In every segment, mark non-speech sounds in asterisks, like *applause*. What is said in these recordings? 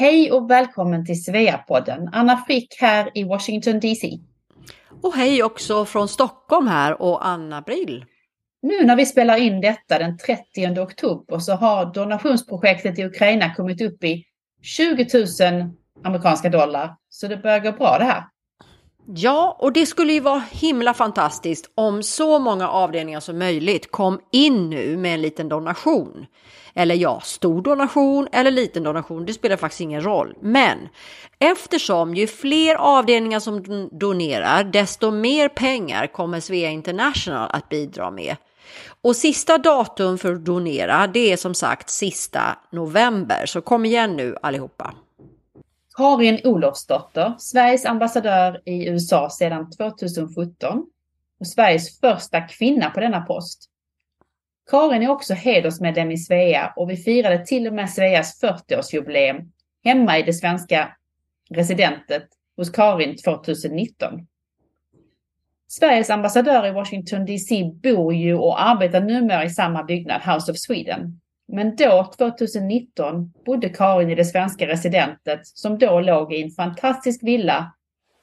Hej och välkommen till Sveapodden. Anna Frick här i Washington DC. Och hej också från Stockholm här och Anna Brill. Nu när vi spelar in detta den 30 oktober så har donationsprojektet i Ukraina kommit upp i 20 000 amerikanska dollar. Så det börjar gå bra det här. Ja, och det skulle ju vara himla fantastiskt om så många avdelningar som möjligt kom in nu med en liten donation. Eller ja, stor donation eller liten donation, det spelar faktiskt ingen roll. Men eftersom ju fler avdelningar som donerar, desto mer pengar kommer Svea International att bidra med. Och sista datum för att donera, det är som sagt sista november. Så kom igen nu allihopa. Karin Olofsdotter, Sveriges ambassadör i USA sedan 2017 och Sveriges första kvinna på denna post. Karin är också hedersmedlem i Svea och vi firade till och med Sveas 40-årsjubileum hemma i det svenska residentet hos Karin 2019. Sveriges ambassadör i Washington DC bor ju och arbetar numera i samma byggnad, House of Sweden. Men då, 2019, bodde Karin i det svenska residentet som då låg i en fantastisk villa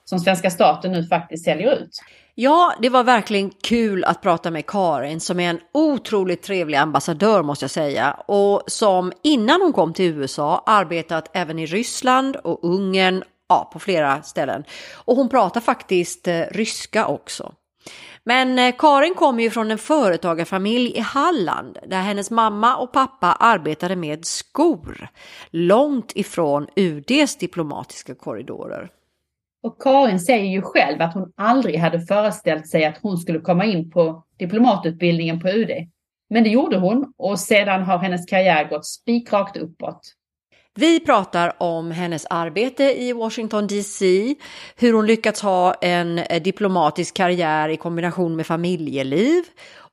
som svenska staten nu faktiskt säljer ut. Ja, det var verkligen kul att prata med Karin som är en otroligt trevlig ambassadör måste jag säga och som innan hon kom till USA arbetat även i Ryssland och Ungern, ja, på flera ställen. Och hon pratar faktiskt eh, ryska också. Men eh, Karin kommer ju från en företagarfamilj i Halland där hennes mamma och pappa arbetade med skor långt ifrån UDs diplomatiska korridorer. Och Karin säger ju själv att hon aldrig hade föreställt sig att hon skulle komma in på diplomatutbildningen på UD. Men det gjorde hon och sedan har hennes karriär gått spikrakt uppåt. Vi pratar om hennes arbete i Washington DC, hur hon lyckats ha en diplomatisk karriär i kombination med familjeliv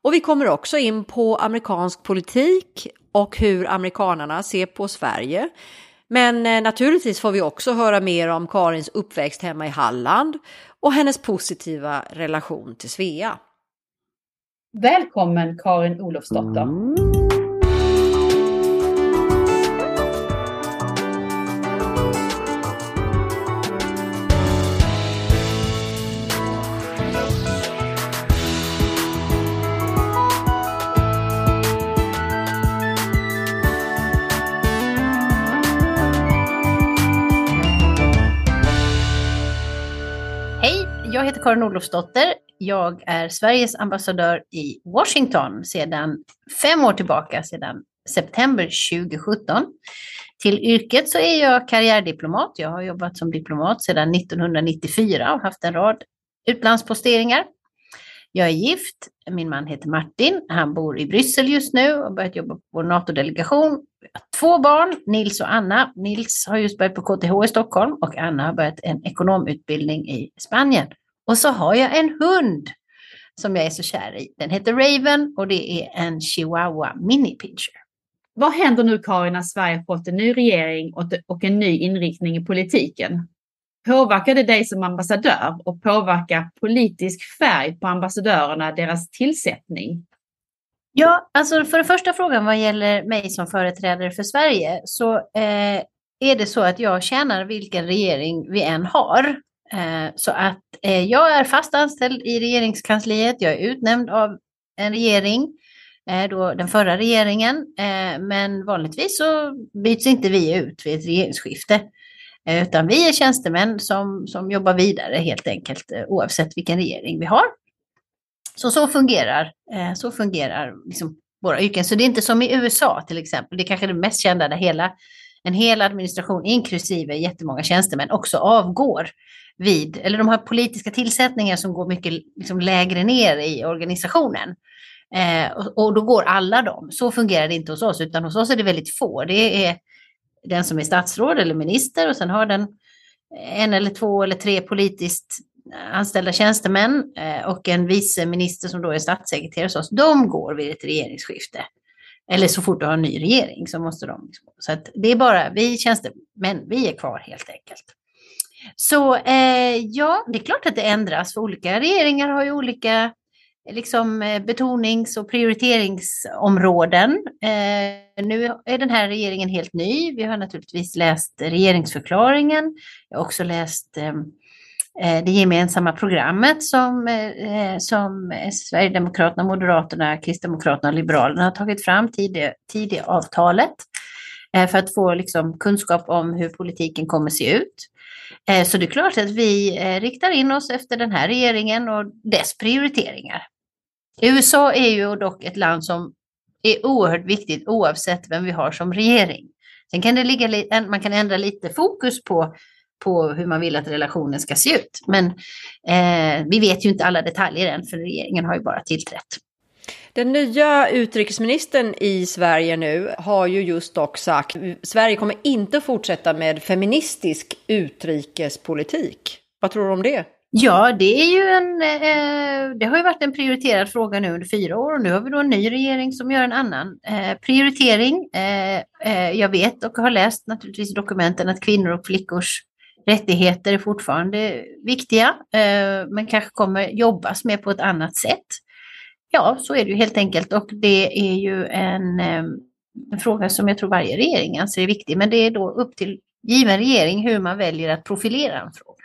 och vi kommer också in på amerikansk politik och hur amerikanarna ser på Sverige. Men eh, naturligtvis får vi också höra mer om Karins uppväxt hemma i Halland och hennes positiva relation till Svea. Välkommen Karin Olofsdotter. Jag heter Karin Olofsdotter. Jag är Sveriges ambassadör i Washington sedan fem år tillbaka, sedan september 2017. Till yrket så är jag karriärdiplomat. Jag har jobbat som diplomat sedan 1994 och haft en rad utlandsposteringar. Jag är gift. Min man heter Martin. Han bor i Bryssel just nu och har börjat jobba på vår NATO-delegation. Två barn, Nils och Anna. Nils har just börjat på KTH i Stockholm och Anna har börjat en ekonomutbildning i Spanien. Och så har jag en hund som jag är så kär i. Den heter Raven och det är en chihuahua mini pinscher. Vad händer nu Karin när Sverige fått en ny regering och en ny inriktning i politiken? Påverkar det dig som ambassadör och påverkar politisk färg på ambassadörerna deras tillsättning? Ja, alltså för den första frågan vad gäller mig som företrädare för Sverige så eh, är det så att jag tjänar vilken regering vi än har. Eh, så att eh, jag är fast anställd i regeringskansliet. Jag är utnämnd av en regering, eh, då den förra regeringen. Men vanligtvis så byts inte vi ut vid ett regeringsskifte. Utan vi är tjänstemän som, som jobbar vidare helt enkelt oavsett vilken regering vi har. Så så fungerar, så fungerar liksom våra yrken. Så det är inte som i USA till exempel. Det är kanske det mest kända där hela, en hel administration inklusive jättemånga tjänstemän också avgår vid, eller de har politiska tillsättningar som går mycket liksom, lägre ner i organisationen. Eh, och, och, då går alla dem. Så fungerar det inte hos oss, utan hos oss är det väldigt få. Det är den som är statsråd eller minister och sen har den en eller två eller tre politiskt anställda tjänstemän eh, och en vice minister som då är statssekreterare hos oss. De går vid ett regeringsskifte. Eller så fort du har en ny regering så måste de. Liksom så att det är bara vi tjänstemän, vi är kvar helt enkelt. Så eh, ja, det är klart att det ändras, för olika regeringar har ju olika liksom eh, betonings och prioriteringsområden. Eh, nu är den här regeringen helt ny. Vi har naturligtvis läst regeringsförklaringen. Jag har också läst eh, Eh, det gemensamma programmet som, eh, som Sverigedemokraterna, Moderaterna, Kristdemokraterna och Liberalerna har tagit fram, Tidöavtalet, eh, för att få liksom kunskap om hur politiken kommer se ut. Så det är klart att vi riktar in oss efter den här regeringen och dess prioriteringar. USA är ju dock ett land som är oerhört viktigt oavsett vem vi har som regering. Sen kan det ligga, man kan ändra lite fokus på på hur man vill att relationen ska se ut. Men eh, vi vet ju inte alla detaljer än, för regeringen har ju bara tillträtt. Den nya utrikesministern i Sverige nu har ju just dock sagt Sverige kommer inte fortsätta med feministisk utrikespolitik. Vad tror du om det? Ja, det är ju en, eh, det har ju varit en prioriterad fråga nu under fyra år och nu har vi då en ny regering som gör en annan eh, prioritering. Eh, eh jag vet och har läst naturligtvis dokumenten att kvinnor och flickors rättigheter är fortfarande viktiga, eh, men kanske kommer jobbas med på ett annat sätt. Ja, så är det ju helt enkelt och det är ju en, eh, en fråga som jag tror varje regering anser är viktig, men det är då upp till given regering hur man väljer att profilera en fråga.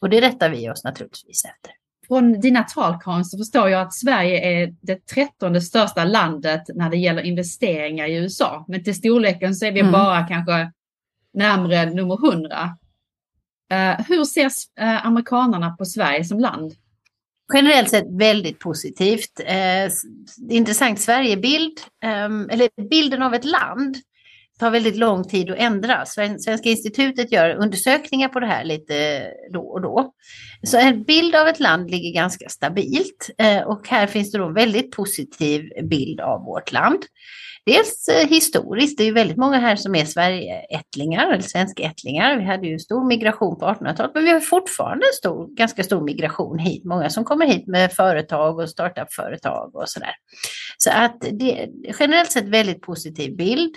Och det rättar vi oss naturligtvis efter. Från dina tal Karin så förstår jag att Sverige är det trettonde största landet när det gäller investeringar i USA. Men till storleken så är vi mm. bara kanske närmre nummer 100. Eh, hur ser uh, eh, amerikanerna på Sverige som land? Generellt sett väldigt positivt. Eh, intressant Sverigebild, eh, eller bilden av ett land tar väldigt lång tid att ändra. Svenska institutet gör undersökningar på det här lite då och då. Så en bild av ett land ligger ganska stabilt eh, och här finns det då en väldigt positiv bild av vårt land dels eh, historiskt, det är ju väldigt många här som är Sverigeättlingar eller svenskättlingar. Vi hade ju stor migration på 1800-talet, men vi har fortfarande stor, ganska stor migration hit. Många som kommer hit med företag och startup-företag och sådär. Så att det är generellt sett väldigt positiv bild.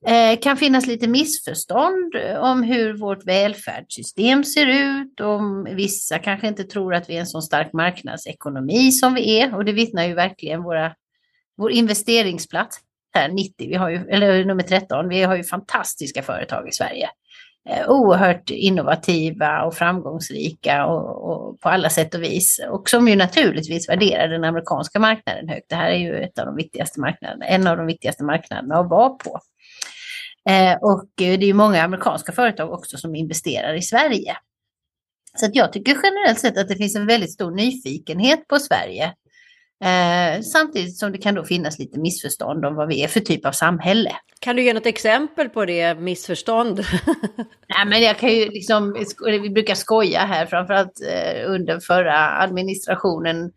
Det kan finnas lite missförstånd eh, om hur vårt välfärdssystem ser ut. Om vissa kanske inte tror att vi är en så stark marknadsekonomi som vi är. Och det vittnar ju verkligen våra, vår investeringsplats Eh, 90, vi har ju, eller nummer 13, vi har ju fantastiska företag i Sverige. Eh, oerhört innovativa och framgångsrika och, och, på alla sätt och vis. Och som ju naturligtvis värderar den amerikanska marknaden högt. Det här är ju ett av de viktigaste marknaderna, en av de viktigaste marknaderna att vara på. Eh, och det är ju många amerikanska företag också som investerar i Sverige. Så att jag tycker generellt sett att det finns en väldigt stor nyfikenhet på Sverige Eh, samtidigt som det kan då finnas lite missförstånd om vad vi är för typ av samhälle. Kan du ge något exempel på det missförstånd? *laughs* Nej, men jag kan ju liksom, vi brukar skoja här, framförallt eh, under förra administrationen,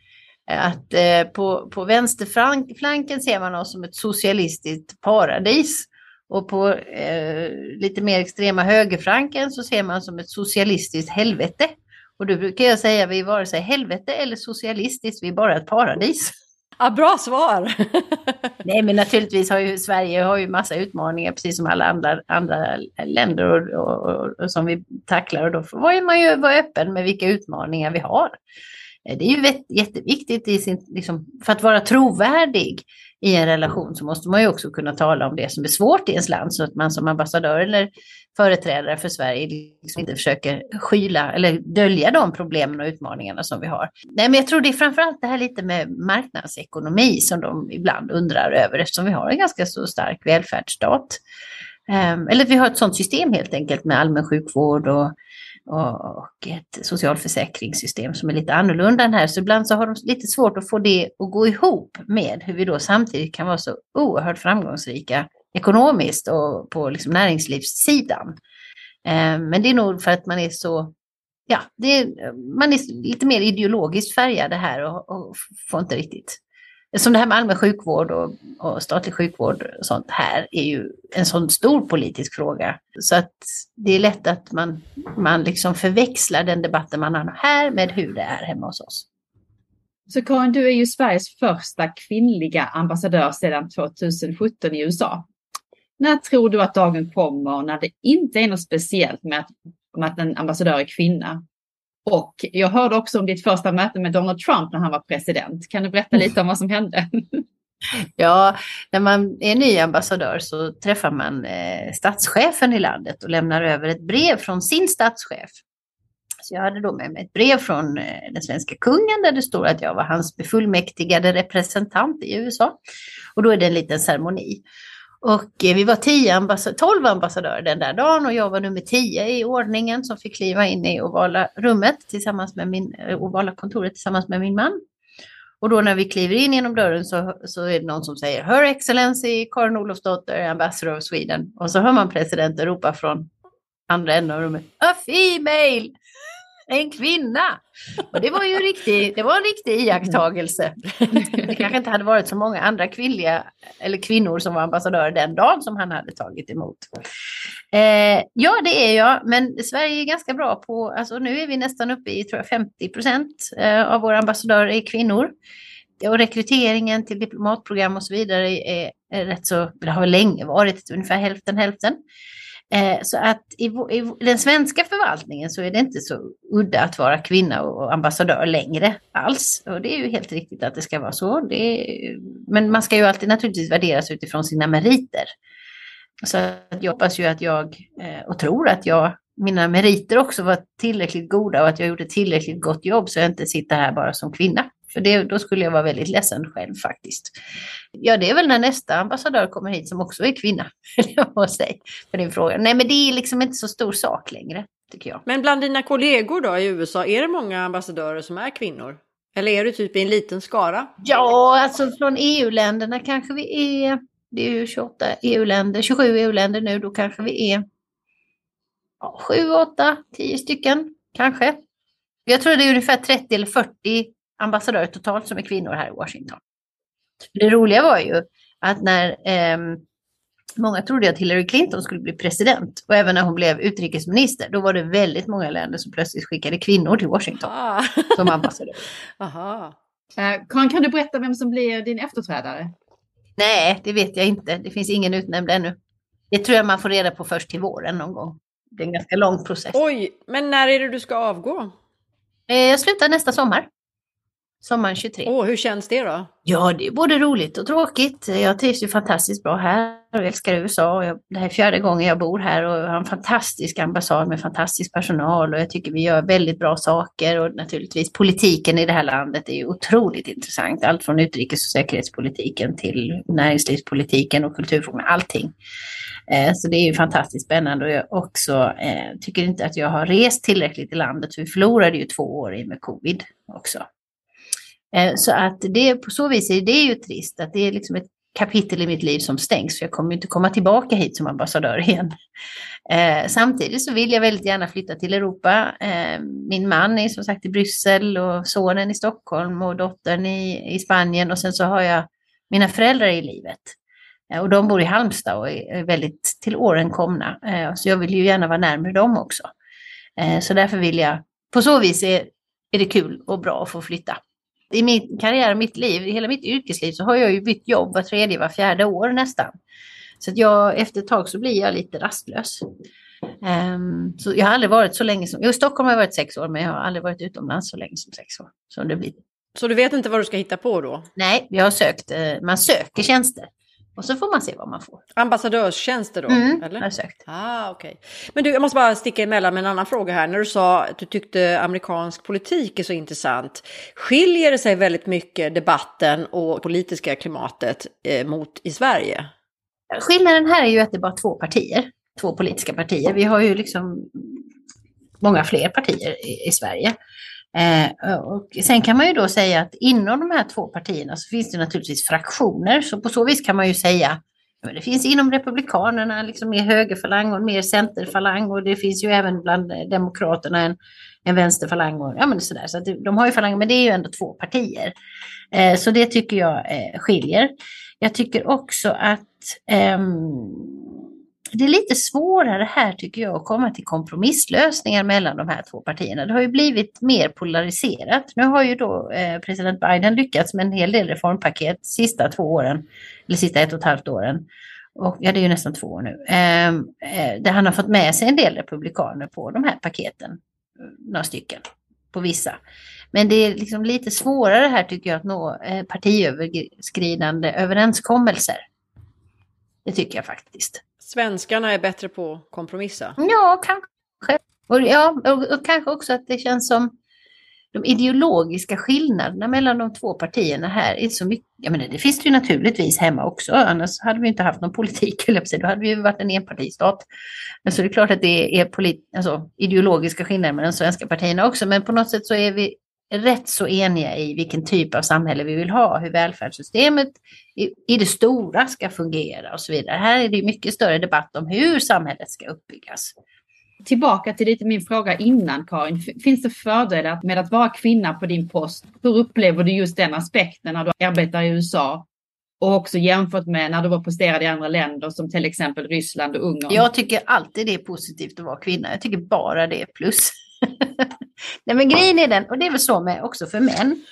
eh, att eh, på, på vänsterflanken ser man oss som ett socialistiskt paradis. Och på eh, lite mer extrema högerflanken så ser man som ett socialistiskt helvete. Och då brukar jag säga vi är vare sig helvete eller socialistiskt, vi är bara ett paradis. Ja, bra svar! *laughs* Nej, men naturligtvis har ju Sverige har ju massa utmaningar, precis som alla andra, andra länder och, och, och, och som vi tacklar. Och då får man ju vara öppen med vilka utmaningar vi har. Det är ju jätteviktigt i sin, liksom, för att vara trovärdig i en relation så måste man ju också kunna tala om det som är svårt i ens land så att man som ambassadör eller företrädare för Sverige liksom inte försöker skyla eller dölja de problemen och utmaningarna som vi har. Nej, men jag tror det är framförallt det här lite med marknadsekonomi som de ibland undrar över eftersom vi har en ganska så stark välfärdsstat. Ehm, eller vi har ett sådant system helt enkelt med allmän sjukvård och och ett socialförsäkringssystem som är lite annorlunda än här. Så ibland så har de lite svårt att få det att gå ihop med hur vi då samtidigt kan vara så oerhört framgångsrika ekonomiskt och på liksom näringslivssidan. Eh, men det är nog för att man är så, ja, är, man är lite mer ideologiskt färgade här och, och får inte riktigt som det här med allmän sjukvård och, och, statlig sjukvård och sånt här är ju en sån stor politisk fråga. Så att det är lätt att man, man liksom förväxlar den debatten man har här med hur det är hemma hos oss. Så Karin, du är ju Sveriges första kvinnliga ambassadör sedan 2017 i USA. När tror du att dagen kommer när det inte är något speciellt med att, med att en ambassadör är kvinna? Och jag hörde också om ditt första möte med Donald Trump när han var president. Kan du berätta lite om vad som hände? *laughs* Ja, när man är ny ambassadör så träffar man eh, statschefen i landet och lämnar över ett brev från sin statschef. Så jag hade då med mig ett brev från eh, den svenska kungen där det står att jag var hans befullmäktigade representant i USA. Och då är det en liten ceremoni. Och eh, vi var tio ambassad 12 ambassadörer den där dagen och jag var nummer tio i ordningen som fick kliva in i ovala rummet tillsammans med min, eh, ovala kontoret tillsammans med min man. Och då när vi kliver in genom dörren så, så är det någon som säger Her Excellency Karin Olofsdotter, Ambassador of Sweden. Och så hör man presidenten ropa från andra änden av rummet, A female! En kvinna! Och det var ju riktig, det var en riktig iakttagelse. Det kanske inte hade varit så många andra kvinnliga eller kvinnor som var ambassadörer den dagen som han hade tagit emot. Eh, ja, det är jag, men Sverige är ganska bra på, alltså nu är vi nästan uppe i tror jag, 50 procent eh, av våra ambassadörer är kvinnor. Och rekryteringen till diplomatprogram och så vidare är, är rätt så, det har länge varit ungefär hälften hälften. Eh, så att i, i, den svenska förvaltningen så är det inte så udda att vara kvinna och ambassadör längre alls. Och det är ju helt riktigt att det ska vara så. Är, men man ska ju alltid naturligtvis värderas utifrån sina meriter. Så jag hoppas ju att jag, eh, och tror att jag, mina meriter också var tillräckligt goda och att jag gjorde tillräckligt gott jobb så jag inte sitter här bara som kvinna. För det, då skulle jag vara väldigt ledsen själv faktiskt. Ja, det är väl när nästa ambassadör kommer hit som också är kvinna. *laughs* jag säga, för din fråga. Nej, men det är liksom inte så stor sak längre, tycker jag. Men bland dina kollegor då i USA, är det många ambassadörer som är kvinnor? Eller är du typ i en liten skara? Ja, alltså från EU-länderna kanske vi är, det är ju 28 EU-länder, 27 EU-länder nu, då kanske vi är ja, 7, 8, 10 stycken kanske. Jag tror det är ungefär 30 eller 40 ambassadörer totalt som är kvinnor här i Washington. Det roliga var ju att när eh, många trodde att Hillary Clinton skulle bli president och även när hon blev utrikesminister, då var det väldigt många länder som plötsligt skickade kvinnor till Washington ah. som ambassadör. *laughs* Aha. Eh, Karin, kan du berätta vem som blir din efterträdare? Nej, det vet jag inte. Det finns ingen utnämnd ännu. Det tror jag man får reda på först till våren någon gång. Det är en ganska lång process. Oj, men när är det du ska avgå? Eh, jag slutar nästa sommar sommaren 23. Åh, hur känns det då? Ja, det är både roligt och tråkigt. Jag trivs ju fantastiskt bra här och älskar USA. Jag, det här är fjärde gången jag bor här och har en fantastisk ambassad med fantastisk personal och jag tycker vi gör väldigt bra saker och naturligtvis politiken i det här landet är ju otroligt intressant. Allt från utrikes och säkerhetspolitiken till näringslivspolitiken och kulturfrågorna, allting. Eh, så det är ju fantastiskt spännande och jag också eh, tycker inte att jag har rest tillräckligt i landet. Vi förlorade ju två år i med covid också. Eh, så att det på så vis är det ju trist att det är liksom ett kapitel i mitt liv som stängs. För jag kommer inte komma tillbaka hit som ambassadör igen. Eh, samtidigt så vill jag väldigt gärna flytta till Europa. Eh, min man är som sagt i Bryssel och sonen i Stockholm och dottern i, i Spanien och sen så har jag mina föräldrar i livet. Eh, och de bor i Halmstad och är väldigt till åren komna. Eh, så jag vill ju gärna vara närmare dem också. så därför vill jag, på så vis är, är det kul och bra att få flytta i min karriär och mitt liv, i hela mitt yrkesliv så har jag ju bytt jobb var tredje, var fjärde år nästan. Så att jag, efter ett tag så blir jag lite rastlös. Um, så jag har aldrig varit så länge som, jo, i Stockholm har jag varit sex år, men jag har aldrig varit utomlands så länge som sex år. Som det blir. Så du vet inte vad du ska hitta på då? Nej, jag har sökt, eh, man söker tjänster. Och så får man se vad man får. Ambassadörstjänster då? Mm, eller? sökt. Ah, okay. Men du, jag måste bara sticka emellan med en annan fråga här. När du sa att du tyckte amerikansk politik är så intressant. Skiljer det sig väldigt mycket debatten och politiska klimatet eh, mot i Sverige? Skillnaden här är ju att det är bara två partier. Två politiska partier. Vi har ju liksom många fler partier i, i Sverige. Eh, och sen kan man ju då säga att inom de här två partierna så finns det naturligtvis fraktioner. Så på så vis kan man ju säga att det finns inom Republikanerna liksom mer högerfalang och mer centerfalang och det finns ju även bland eh, Demokraterna en, en vänsterfalang. Och, ja, men sådär. Så det, de har ju falanger, men det är ju ändå två partier. Eh, så det tycker jag eh, skiljer. Jag tycker också att eh, det är lite svårare här tycker jag att komma till kompromisslösningar mellan de här två partierna. Det har ju blivit mer polariserat. Nu har ju då eh, president Biden lyckats med en hel del reformpaket sista två åren, eller sista ett och ett halvt åren. Och, ja, det är ju nästan två år nu. Ehm, eh, där han har fått med sig en del republikaner på de här paketen, några stycken. på vissa. Men det är liksom lite svårare här tycker jag att nå eh, partiöverskridande överenskommelser. Det tycker jag faktiskt. Svenskarna är bättre på att kompromissa? Ja, kanske. Och, ja, och, och kanske också att det känns som de ideologiska skillnaderna mellan de två partierna här är så mycket. Jag menar, det finns det ju naturligtvis hemma också, annars hade vi inte haft någon politik, eller då hade vi ju varit en enpartistat. Men så är det klart att det är polit, alltså, ideologiska skillnader mellan de svenska partierna också, men på något sätt så är vi rätt så eniga i vilken typ av samhälle vi vill ha, hur välfärdssystemet i, i det stora ska fungera och så vidare. Här är det mycket större debatt om hur samhället ska uppbyggas. Tillbaka till lite min fråga innan Karin. Finns det fördelar med att vara kvinna på din post? Hur upplever du just den aspekten när du arbetar i USA? Och också jämfört med när du var posterad i andra länder som till exempel Ryssland och Ungern. Jag tycker alltid det är positivt att vara kvinna. Jag tycker bara det är plus. *laughs* Nej men grejen är den, och det är väl så med också för män.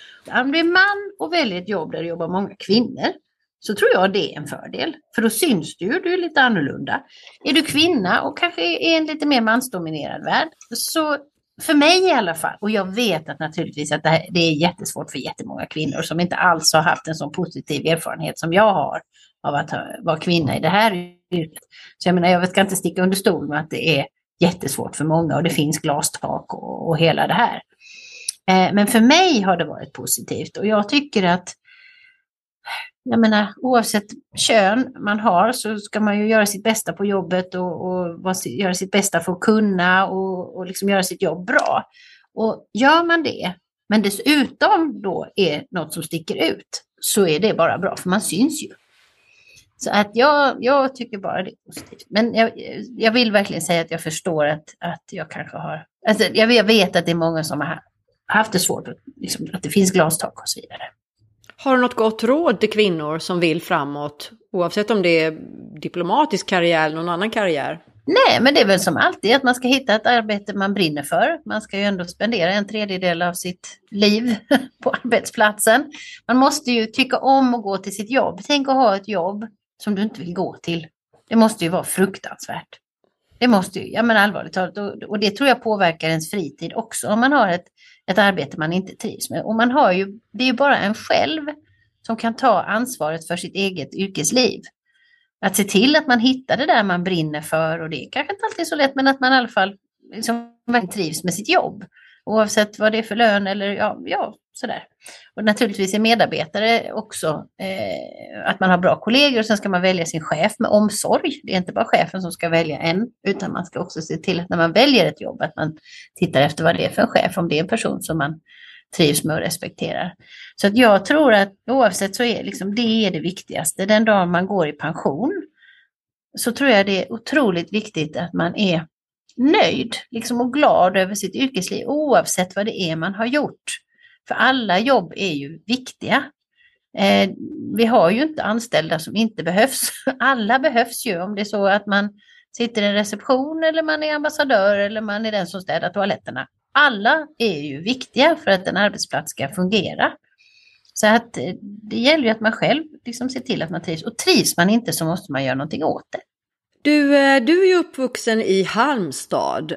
Om du är man och väljer ett jobb där det jobbar många kvinnor så tror jag det är en fördel. För då syns du ju, du är lite annorlunda. Är du kvinna och kanske är en lite mer mansdominerad värld, så för mig i alla fall, och jag vet att naturligtvis att det, här, det är jättesvårt för jättemånga kvinnor som inte alls har haft en sån positiv erfarenhet som jag har av att vara kvinna i det här yrket. Så jag menar, jag ska inte sticka under stol med att det är jättesvårt för många och det finns glastak och, och hela det här. Eh, men för mig har det varit positivt och jag tycker att jag menar, oavsett kön man har så ska man ju göra sitt bästa på jobbet och, och göra sitt bästa för att kunna och, och liksom göra sitt jobb bra. Och gör man det, men dessutom då är något som sticker ut, så är det bara bra, för man syns ju. Så att jag, jag tycker bara det är positivt. Men jag, jag vill verkligen säga att jag förstår att, att jag kanske har... Alltså jag vet att det är många som har haft det svårt, liksom, att det finns glastak och så vidare. Har du något gott råd till kvinnor som vill framåt, oavsett om det är diplomatisk karriär eller någon annan karriär? Nej, men det är väl som alltid att man ska hitta ett arbete man brinner för. Man ska ju ändå spendera en tredjedel av sitt liv *laughs* på arbetsplatsen. Man måste ju tycka om att gå till sitt jobb. Tänk att ha ett jobb som du inte vill gå till. Det måste ju vara fruktansvärt. Det måste ju, ja men allvarligt talat, och, och det tror jag påverkar ens fritid också om man har ett ett arbete man inte trivs med. Och man har ju, det är ju bara en själv som kan ta ansvaret för sitt eget yrkesliv. Att se till att man hittar det där man brinner för och det är kanske inte alltid så lätt men att man i alla fall liksom trivs med sitt jobb. Oavsett vad det är för lön eller ja, ja sådär. Och naturligtvis är medarbetare också eh, att man har bra kollegor och sen ska man välja sin chef med omsorg. Det är inte bara chefen som ska välja en, utan man ska också se till att när man väljer ett jobb att man tittar efter vad det är för en chef, om det är en person som man trivs med och respekterar. Så att jag tror att oavsett så är liksom, det är det viktigaste. Den dag man går i pension så tror jag det är otroligt viktigt att man är nöjd liksom, och glad över sitt yrkesliv oavsett vad det är man har gjort. För alla jobb är ju viktiga. Eh, vi har ju inte anställda som inte behövs. *laughs* Alla behövs ju om det är så att man sitter i en reception eller man är ambassadör eller man är den som städar toaletterna. Alla är ju viktiga för att en arbetsplats ska fungera. Så att eh, det gäller ju att man själv liksom ser till att man trivs. Och trivs man inte så måste man göra någonting åt det. Du, eh, du är ju uppvuxen i Halmstad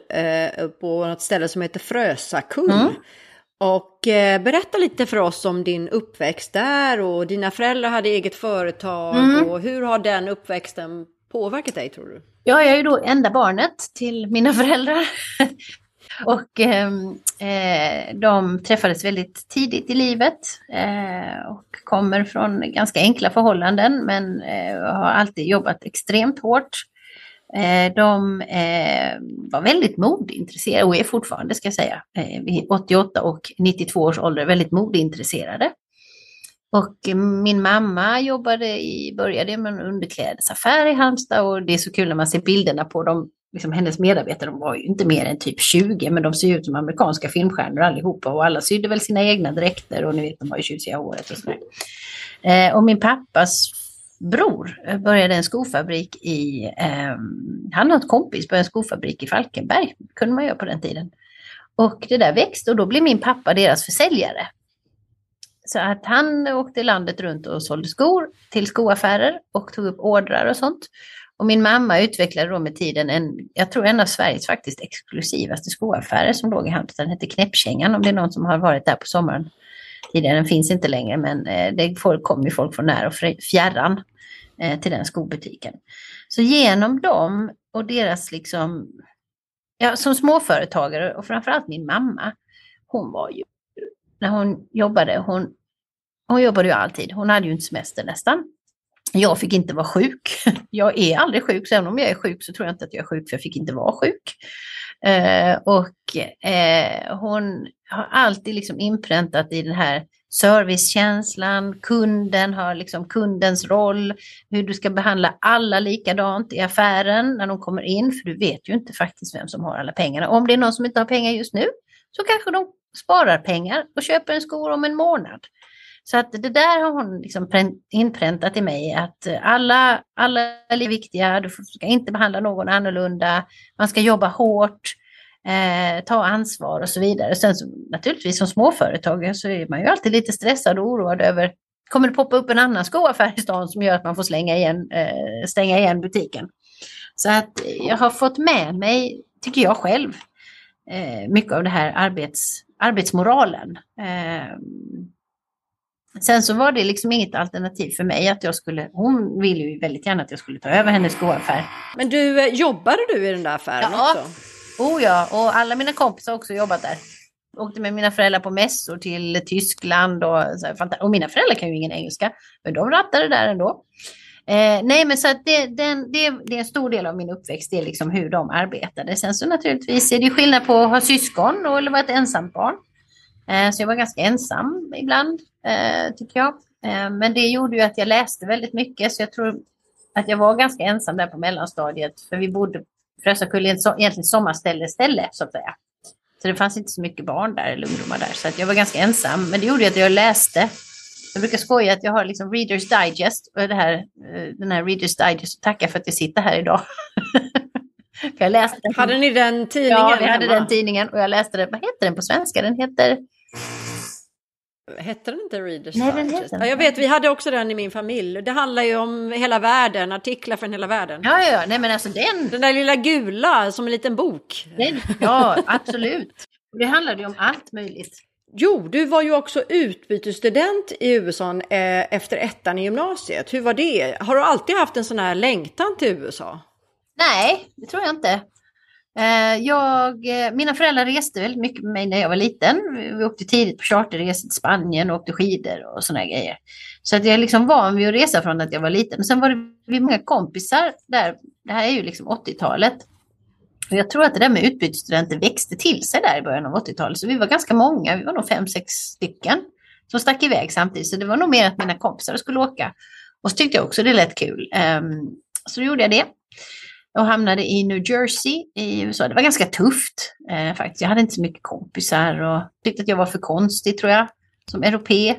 på något ställe som heter Frösakull. Mm. Och eh, berätta lite för oss om din uppväxt där och dina föräldrar hade eget företag mm. och hur har den uppväxten påverkat dig tror du? Ja, jag är ju då enda barnet till mina *laughs* föräldrar. och ehm, eh, de träffades väldigt tidigt i livet eh, och kommer från ganska enkla förhållanden men eh, har alltid jobbat extremt hårt Eh, de eh, var väldigt modeintresserade och är fortfarande, ska jag säga, eh, vid 88 och 92 års ålder väldigt modeintresserade. Och min mamma jobbade i, började med en underklädesaffär i Halmstad och det är så kul när man ser bilderna på dem. Liksom hennes medarbetare, de var ju inte mer än typ 20, men de ser ut som amerikanska filmstjärnor allihopa och alla sydde väl sina egna dräkter och ni vet, de har ju tjusiga håret och sådär. Eh, och min pappas bror eh, började en skofabrik i, eh, han och ett kompis på en skofabrik i Falkenberg, det kunde man göra på den tiden. Och det där växte och då blev min pappa deras försäljare. Så att han åkte landet runt och sålde skor till skoaffärer och tog upp ordrar och sånt. Och min mamma utvecklade då med tiden en, jag tror en av Sveriges faktiskt exklusivaste skoaffärer som låg i Halmstad. Den hette Knäppkängan om det är någon som har varit där på sommaren tidigare. Den finns inte längre men eh, det kom ju folk från när och fjärran Eh, till den skobutiken. Så genom dem och deras liksom, ja, som småföretagare och framförallt min mamma, hon var ju, när hon jobbade, hon, hon jobbade ju alltid, hon hade ju inte semester nästan. Jag fick inte vara sjuk. *laughs* Jag är aldrig sjuk, så även om jag är sjuk så tror jag inte att jag är sjuk för jag fick inte vara sjuk. Eh, och eh, hon har alltid liksom inpräntat i den här servicekänslan, kunden har liksom kundens roll, hur du ska behandla alla likadant i affären när de kommer in, för du vet ju inte faktiskt vem som har alla pengarna. Om det är någon som inte har pengar just nu så kanske de sparar pengar och köper en skor om en månad. Så att det där har hon liksom inpräntat i mig att alla, alla är viktiga, du ska inte behandla någon annorlunda, man ska jobba hårt, eh, ta ansvar och så vidare. Sen så, naturligtvis som småföretagare så är man ju alltid lite stressad och oroad över Kommer det poppa upp en annan skoaffär i stan som gör att man får slänga igen, eh, stänga igen butiken? Så att jag har fått med mig, tycker jag själv, eh, mycket av det här arbets, arbetsmoralen. Eh, sen så var det liksom inget alternativ för mig att jag skulle, hon ville ju väldigt gärna att jag skulle ta över hennes skoaffär. Men du, eh, jobbade du i den där affären ja. också? Oh ja, och alla mina kompisar har också jobbat där. Åkte med mina föräldrar på mässor till Tyskland och, och mina föräldrar kan ju ingen engelska, men de rattade där ändå. Eh, nej, men så att det, den, det, det, är en stor del av min uppväxt, det är liksom hur de arbetade. Sen så naturligtvis är det skillnad på att ha syskon och eller vara ett ensamt barn. Eh, så jag var ganska ensam ibland, eh, tycker jag. Eh, men det gjorde ju att jag läste väldigt mycket, så jag tror att jag var ganska ensam där på mellanstadiet, för vi bodde Frösakull är egentligen sommarställe ställe så att säga. Så det fanns inte så mycket barn där eller ungdomar där. Så att jag var ganska ensam. Men det gjorde att jag läste. Jag brukar skoja att jag har liksom Readers Digest. Och det här, eh, den här Readers Digest. Tacka för att jag sitter här idag. *laughs* för jag läste den. Hade ni den tidningen? Ja, vi hade den tidningen. Och jag läste den. Vad heter den på svenska? Den heter Hette den inte Readers Nej, den heter ja, Jag vet, vi hade också den i min familj. Det handlar ju om hela världen, artiklar från hela världen. Ja, ja, nej men alltså den. Den där lilla gula som en liten bok. Den, ja, absolut. Det handlade ju om allt möjligt. Jo, du var ju också utbytesstudent i USA eh, efter ettan i gymnasiet. Hur var det? Har du alltid haft en sån här längtan till USA? Nej, det tror jag inte. Eh, jag, eh, mina föräldrar reste väldigt mycket med mig när jag var liten. Vi åkte tidigt på charterresor till Spanien och åkte skidor och sådana grejer. Så att jag är liksom van vid att resa från att jag var liten. Och sen var det vi många kompisar där. Det här är ju liksom 80-talet. Och jag tror att det där med utbytesstudenter växte till sig där i början av 80-talet. Så vi var ganska många, vi var nog fem, sex stycken som stack iväg samtidigt. Så det var nog mer att mina kompisar skulle åka. Och så tyckte jag också det lät kul. Ehm, så då gjorde jag det och hamnade i New Jersey i USA. Det var ganska tufft eh, faktiskt. Jag hade inte så mycket kompisar och tyckte att jag var för konstig tror jag, som europé.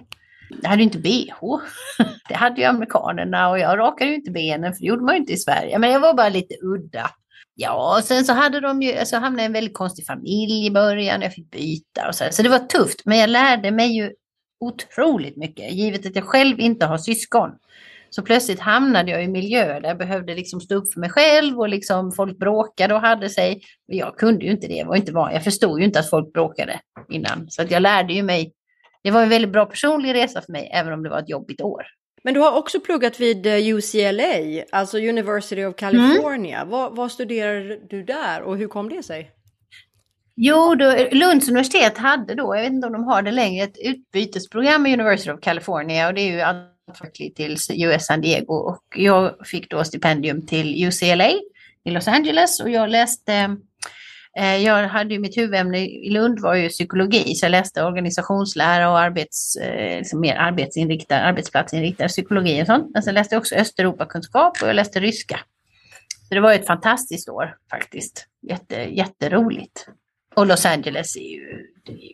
Jag hade ju inte bh. *laughs* Det hade ju amerikanerna och jag rakade ju inte benen för det gjorde man ju inte i Sverige. Men jag var bara lite udda. Ja, och sen så hade de ju, alltså hamnade jag i en väldigt konstig familj i början. Jag fick byta och så. Så det var tufft, men jag lärde mig ju otroligt mycket, givet att jag själv inte har syskon. Så plötsligt hamnade jag i miljöer där jag behövde liksom stå upp för mig själv och liksom folk bråkade och hade sig. Jag kunde ju inte det, var inte van. jag förstod ju inte att folk bråkade innan. Så att jag lärde ju mig. Det var en väldigt bra personlig resa för mig, även om det var ett jobbigt år. Men du har också pluggat vid eh, UCLA, alltså University of California. Mm. Vad, vad studerade du där och hur kom det sig? Jo, då, Lunds universitet hade då, jag vet inte om de har det längre, ett utbytesprogram med University of California och det är ju fakultet till US San Diego och jag fick då stipendium till UCLA i Los Angeles och jag läste eh, jag hade ju mitt huvudämne i Lund var ju psykologi, så jag läste organisationslära och arbets, eh, liksom mer arbetsinriktad, arbetsplatsinriktad psykologi och sånt. Men sen läste jag också Östeuropakunskap och jag läste ryska. Så det var ett fantastiskt år faktiskt. Jätte, jätteroligt. Och Los Angeles är ju,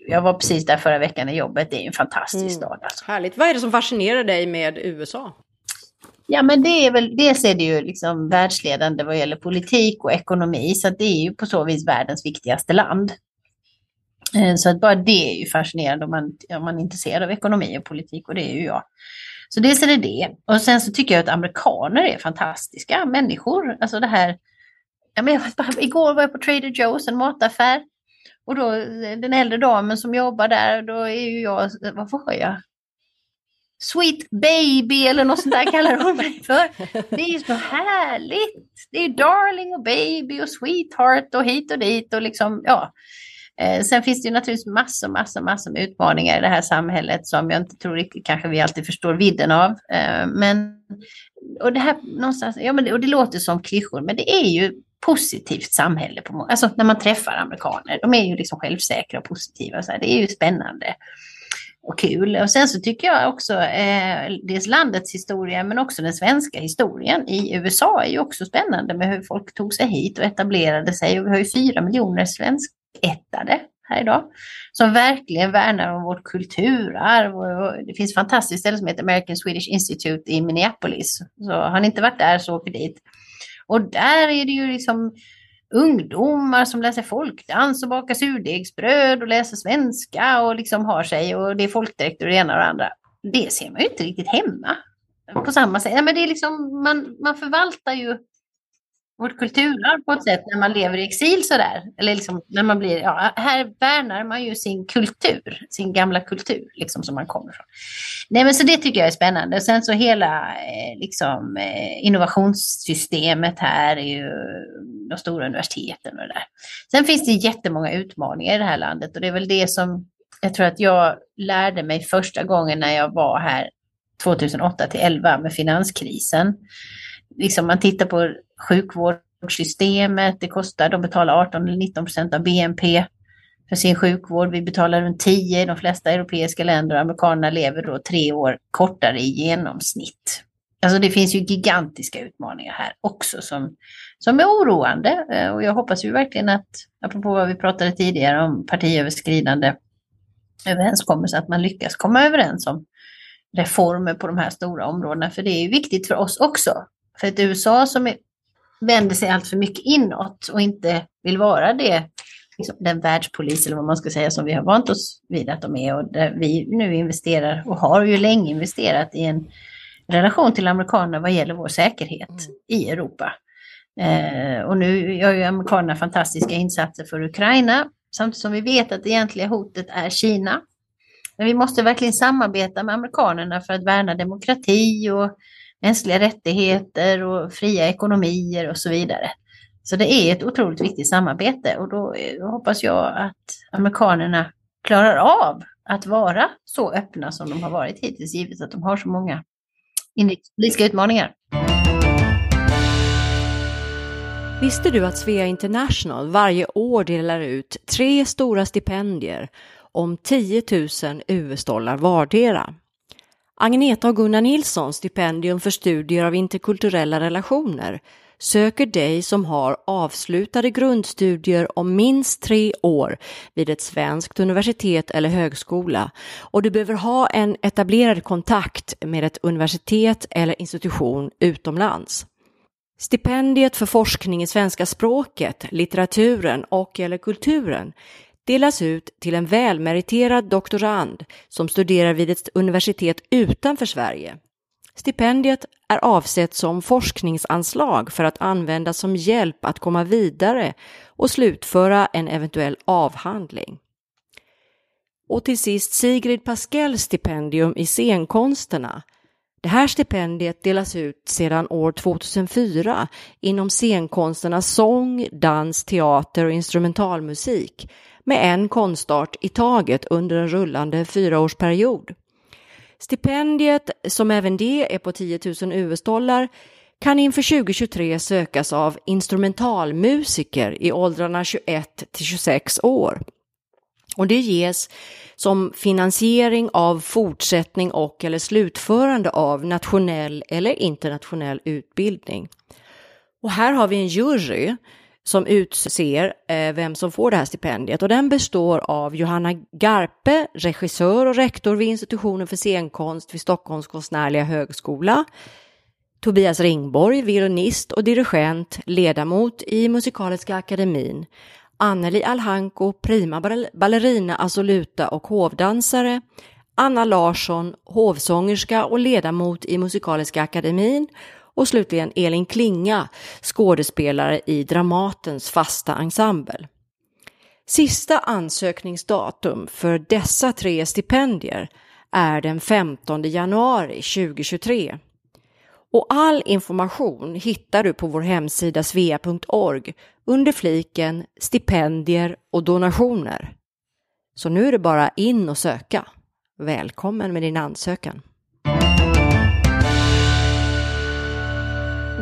jag var precis där förra veckan i jobbet, det är en fantastisk mm. stad. Alltså. Härligt. Vad är det som fascinerar dig med USA? Ja, men det är väl, dels är det ju liksom världsledande vad gäller politik och ekonomi, så det är ju på så vis världens viktigaste land. Eh, så att bara det är ju fascinerande om man, om man är intresserad av ekonomi och politik och det är ju jag. Så dels är det det. Och sen så tycker jag att amerikaner är fantastiska människor. Alltså det här, ja, men jag, igår var jag på Trader Joe's, en mataffär. Och då den äldre damen som jobbar där, då är ju jag, vad var jag? Sweet baby eller något sånt där kallar hon mig för. Det är ju så härligt. Det är darling och baby och sweetheart och hit och dit och liksom, ja. Eh, sen finns det ju naturligtvis massor, massor, massor med utmaningar i det här samhället som jag inte tror riktigt kanske vi alltid förstår vidden av. Eh, men, och det här någonstans, ja men det, och det låter som klyschor, men det är ju positivt samhälle. På, alltså när man träffar amerikaner, de är ju liksom självsäkra och positiva. Så här, det är ju spännande och kul. Och sen så tycker jag också eh, dels landets historia men också den svenska historien i USA är ju också spännande med hur folk tog sig hit och etablerade sig. Och vi har ju fyra miljoner svenskättade här idag som verkligen värnar om vårt kulturarv. Och det finns ett fantastiskt ställe som heter American Swedish Institute i Minneapolis. Så har ni inte varit där så åker dit. Och där är det ju liksom ungdomar som läser folkdans och bakar surdegsbröd och läser svenska och liksom har sig och det är folkdräkter och det ena och det andra. Det ser man ju inte riktigt hemma på samma sätt. Ja, men det är liksom, man, man förvaltar ju vårt kulturarv på ett sätt när man lever i exil sådär. Eller liksom när man blir, ja, här värnar man ju sin kultur, sin gamla kultur liksom som man kommer från. Nej men så det tycker jag är spännande. Sen så hela eh, liksom, eh, innovationssystemet här är ju de stora universiteten och det där. Sen finns det jättemånga utmaningar i det här landet och det är väl det som jag tror att jag lärde mig första gången när jag var här 2008 till 11 med finanskrisen. Liksom man tittar på sjukvårdssystemet, det kostar, de betalar 18 eller 19 procent av BNP för sin sjukvård. Vi betalar runt 10 i de flesta europeiska länder och amerikanerna lever då tre år kortare i genomsnitt. Alltså det finns ju gigantiska utmaningar här också som, som är oroande eh, och jag hoppas ju verkligen att, apropå vad vi pratade tidigare om partiöverskridande överenskommelser, att man lyckas komma överens om reformer på de här stora områdena, för det är ju viktigt för oss också. För ett USA som är, vänder sig allt för mycket inåt och inte vill vara det, liksom, den världspolis eller vad man ska säga som vi har vant oss vid att de är och där vi nu investerar och har ju länge investerat i en relation till amerikanerna vad gäller vår säkerhet mm. i Europa. Eh, och nu gör ju amerikanerna fantastiska insatser för Ukraina, samtidigt som vi vet att det egentliga hotet är Kina. Men vi måste verkligen samarbeta med amerikanerna för att värna demokrati och mänskliga rättigheter och fria ekonomier och så vidare. Så det är ett otroligt viktigt samarbete och då eh, hoppas jag att amerikanerna klarar av att vara så öppna som de har varit hittills, givet att de har så många inrikespolitiska utmaningar. Visste du att Svea International varje år delar ut tre stora stipendier om 10 000 US-dollar vardera? Agneta och Gunnar Nilssons stipendium för studier av interkulturella relationer söker dig som har avslutade grundstudier om minst tre år vid ett svenskt universitet eller högskola och du behöver ha en etablerad kontakt med ett universitet eller institution utomlands. Stipendiet för forskning i svenska språket, litteraturen och eller kulturen delas ut till en välmeriterad doktorand som studerar vid ett universitet utanför Sverige. Stipendiet är avsett som forskningsanslag för att användas som hjälp att komma vidare och slutföra en eventuell avhandling. Och till sist Sigrid Paskells stipendium i scenkonsterna. Det här stipendiet delas ut sedan år 2004 inom scenkonsterna sång, dans, teater och instrumentalmusik med en konstart i taget under en rullande fyraårsperiod. Stipendiet, som även det är på 10 000 US-dollar, kan inför 2023 sökas av instrumentalmusiker i åldrarna 21 till 26 år. Och det ges som finansiering av fortsättning och eller slutförande av nationell eller internationell utbildning. Och här har vi en jury som utser eh, vem som får det här stipendiet. Och den består av Johanna Garpe, regissör och rektor vid institutionen för scenkonst vid Stockholms konstnärliga högskola, Tobias Ringborg, violinist och dirigent, ledamot i Musikaliska akademin, Anneli Alhanko, prima ballerina, assoluta och hovdansare, Anna Larsson, hovsångerska och ledamot i Musikaliska akademin och slutligen Elin Klinga, skådespelare i Dramatens fasta ensemble. Sista ansökningsdatum för dessa tre stipendier är den 15 januari 2023. Och all information hittar du på vår hemsida svea.org under fliken stipendier och donationer. Så nu är det bara in och söka. Välkommen med din ansökan.